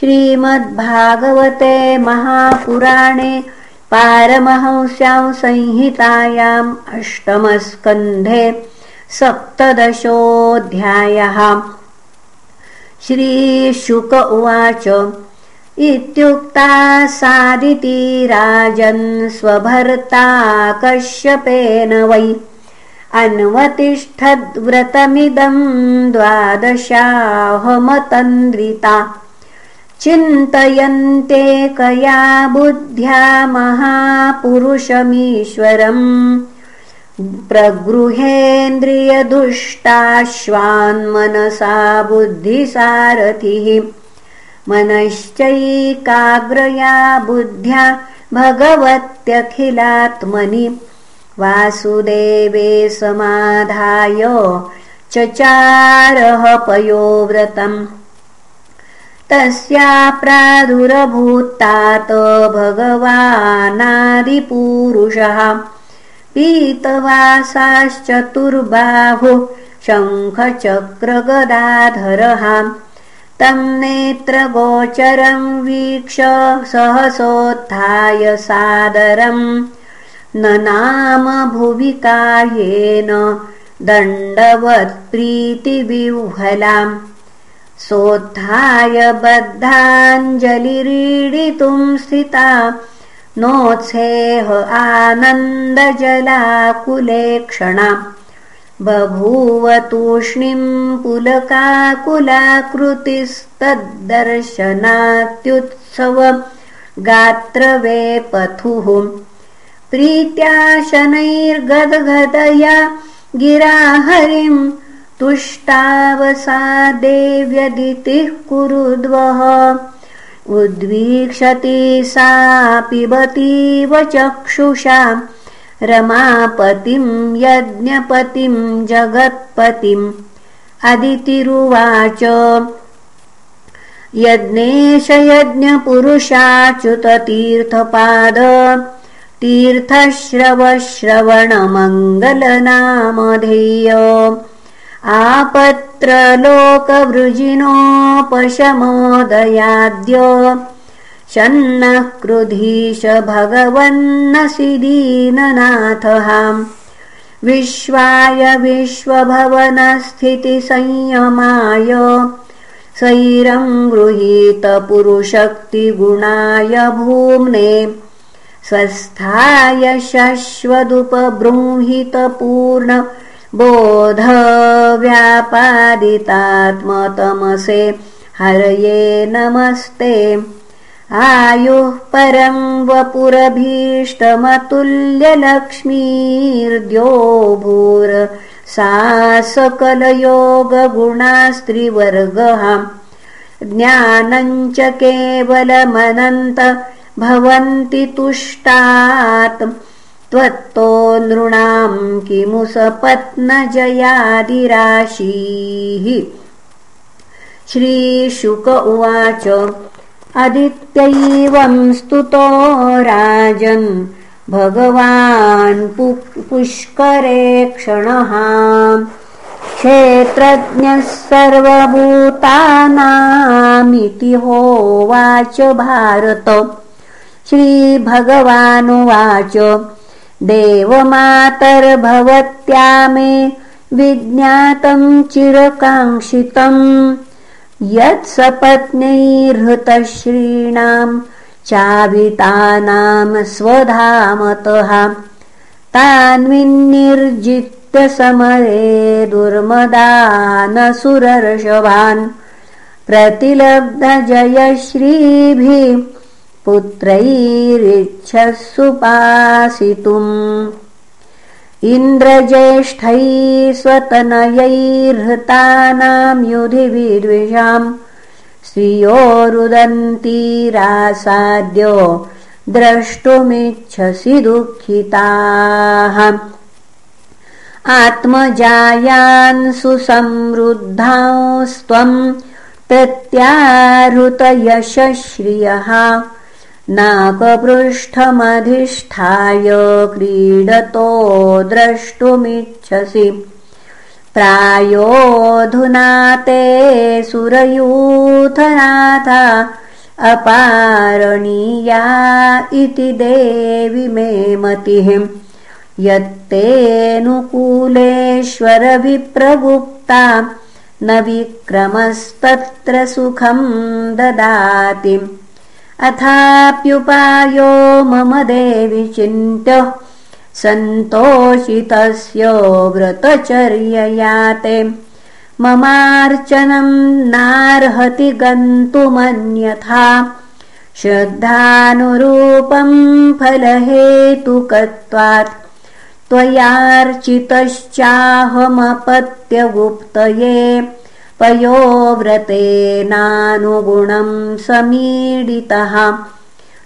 श्रीमद्भागवते महापुराणे पारमहंस्यां संहितायाम् अष्टमस्कन्धे सप्तदशोऽध्यायः। श्रीशुक उवाच इत्युक्ता सादिति राजन् स्वभर्ता कश्यपेन वै। अन्वतिष्ठद्व्रतमिदम् द्वादशाहमतन्द्रिता चिन्तयन्ते कया बुद्ध्या महापुरुषमीश्वरम्। प्रगृहेन्द्रियदुष्टाश्वान्मनसा बुद्धिसारथिः। मनश्चैकाग्रया बुद्ध्या भगवत्यखिलात्मनि। वासुदेवे समाधाय चचारः पयोव्रतम् तस्या प्रादुरभूतात् भगवानादिपूरुषः। पीतवासाश्चतुर्बाहु शङ्खचक्रगदाधरः। तं नेत्रगोचरं वीक्ष सहसोत्थाय सादरम् न नाम भुवि कायेन दण्डवत्प्रीतिविह्वलाम् सोत्थाय बद्धाञ्जलिरीडितुं स्थिता। नोत्सेह आनन्दजलाकुले क्षणा बभूव तूष्णीं पुलकाकुलाकृतिस्तद्दर्शनात्युत्सव गात्रवेपथुः प्रीत्या शनैर्गदगदया गिराहरिम् तुष्टावसा देव्यदितिः कुरुद्वः। उद्वीक्षति सा पिबतीव चक्षुषा। रमापतिं यज्ञपतिं जगत्पतिम्। अदितिरुवाच। यज्ञेशयज्ञपुरुषाच्युततीर्थपाद तीर्थश्रवश्रवणमङ्गलनामधेय आपत्रलोकवृजिनोपशमोदयाद्य शन्नः क्रुधीश भगवन्नसि दीननाथः विश्वाय विश्वभवनस्थितिसंयमाय सैरं गृहीतपुरुशक्तिगुणाय भूम्ने स्वस्थाय शश्वदुपबृंहितपूर्ण बोधव्यापादितात्मतमसे। हरये नमस्ते। आयुः परं वपुरभीष्टमतुल्यलक्ष्मीर्द्यो भूर सा सकलयोगगुणास्त्रिवर्गः ज्ञानञ्च केवलमनन्त भवन्ति तुष्टात् त्वत्तो नृणां किमु सपत्नजयादिराशीः? श्रीशुक उवाच अदित्यैवं स्तुतो राजन् भगवान् पुष्करे क्षणः। क्षेत्रज्ञः सर्वभूतानामिति होवाच भारत। श्रीभगवानुवाच देवमातर्भवत्या मे विज्ञातं चिरकाङ्क्षितम् यत्सपत्न्यैर्हृतश्रीणां चावितानां स्वधामतः तान्विन्निर्जित्य समरे दुर्मदानसुरर्षभान् प्रतिलब्धजयश्रीभिः पुत्रैरिच्छसुपासितुम्। युधि विद्विषाम् स्त्रियोरुदन्तीरासाद्यो द्रष्टुमिच्छसि दुःखिताः। आत्मजायान् सुसमृद्धांस्त्वम् प्रत्याहृतयशश्रियः नाकपृष्ठमधिष्ठाय क्रीडतो द्रष्टुमिच्छसि। प्रायोऽधुना ते सुरयूथनाथा अपारणीया इति देवि मे मतिः। यत्तेऽनुकूलेश्वरविप्रगुप्ता न विक्रमस्तत्र सुखं ददाति अथाप्युपायो मम देवि चिन्त्य। सन्तोषितस्य व्रतचर्ययाते ममार्चनं नार्हति गन्तुमन्यथा। श्रद्धानुरूपं फलहेतुकत्वात्। त्वयार्चितश्चाहमपत्यगुप्तये पयोव्रतेनानुगुणं समीडितः।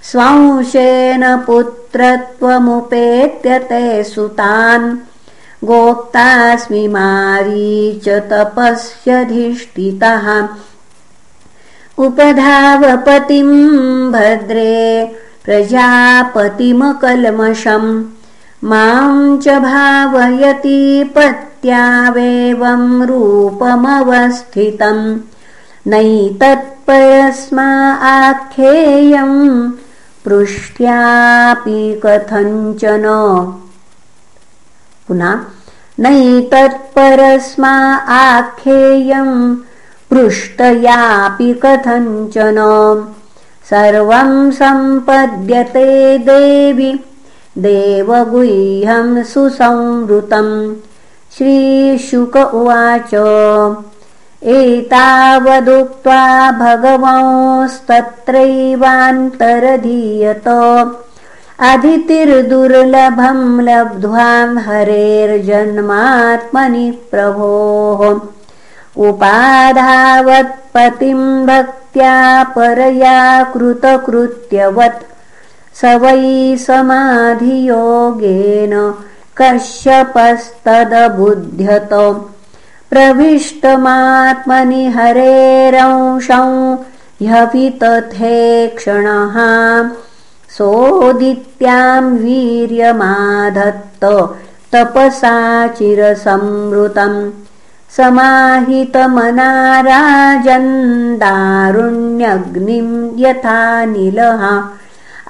स्वांशेन पुत्रत्वमुपेत्यते सुतान्। गोक्तास्मि मारीच तपस्यधिष्ठितः उपधावपतिं भद्रे प्रजापतिमकल्मषम्। मां च भावयति पत्यावेवं रूपमवस्थितं। नैतत्परस्मा आख्येयं पृष्ट्यापि कथञ्चन। पुनः नैतत्परस्मा आख्येयं पृष्टयापि कथञ्चन। सर्वं सम्पद्यते देवि देवगुह्यं सुसंवृतं श्रीशुक उवाच। एतावदुक्त्वा भगवंस्तत्रैवान्तरधीयत। अदितिर्दुर्लभं लब्ध्वां हरेर्जन्मात्मनि प्रभोः। उपाधावत्पतिं भक्त्या परया कृतकृत्यवत्। स वै समाधियोगेन कश्यपस्तदबुध्यत प्रविष्टमात्मनि हरेरंशं ह्यपि तथेक्षणः सोदित्यां वीर्यमाधत्त तपसा चिरसंवृतम्। समाहितमनाराजन्दारुण्यग्निं यथा निलः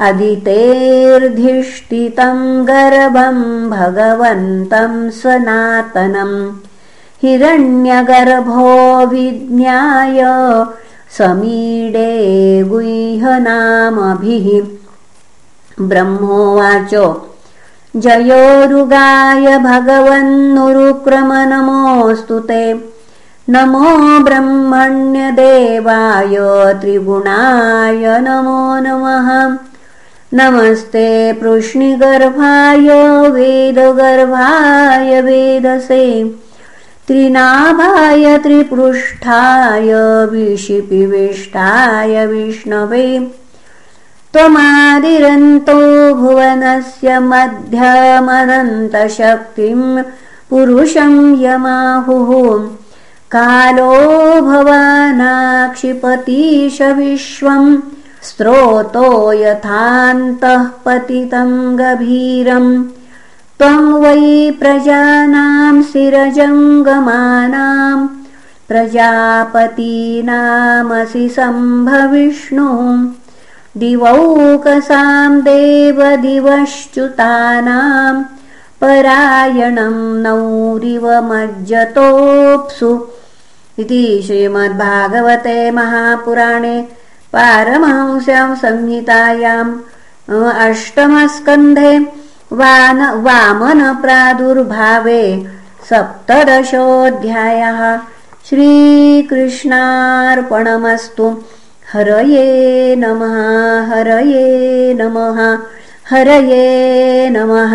अदितेर्धिष्ठितं गर्भं भगवन्तं सनातनम् हिरण्यगर्भो विज्ञाय समीडे गुह्यनामभिः। ब्रह्मोवाच जयोरुगाय भगवन्नुरुक्रमनमोऽस्तु ते। नमो ब्रह्मण्यदेवाय त्रिगुणाय नमो नमः नमस्ते पृष्णिगर्भाय वेदगर्भाय वेदसे। त्रिनाभाय त्रिपृष्ठाय विशिपिविष्टाय विष्णवे। त्वमादिरन्तो भुवनस्य मध्यमनन्तशक्तिं पुरुषं यमाहुः। कालो भवानाक्षिपतीश विश्वम् स्त्रोतो यथान्तः पतितं गभीरम्। त्वं वै प्रजानां शिरजङ्गमानां प्रजापतीनामसि सम्भविष्णुः। दिवौकसां देवदिवश्च्युतानां परायणं नौरिव मज्जतोऽप्सु इति श्रीमद्भागवते महापुराणे पारमहंस्यां संहितायाम् अष्टमस्कन्धे वान वामनप्रादुर्भावे सप्तदशोऽध्यायः श्रीकृष्णार्पणमस्तु। हरये नमः हरये नमः हरये नमः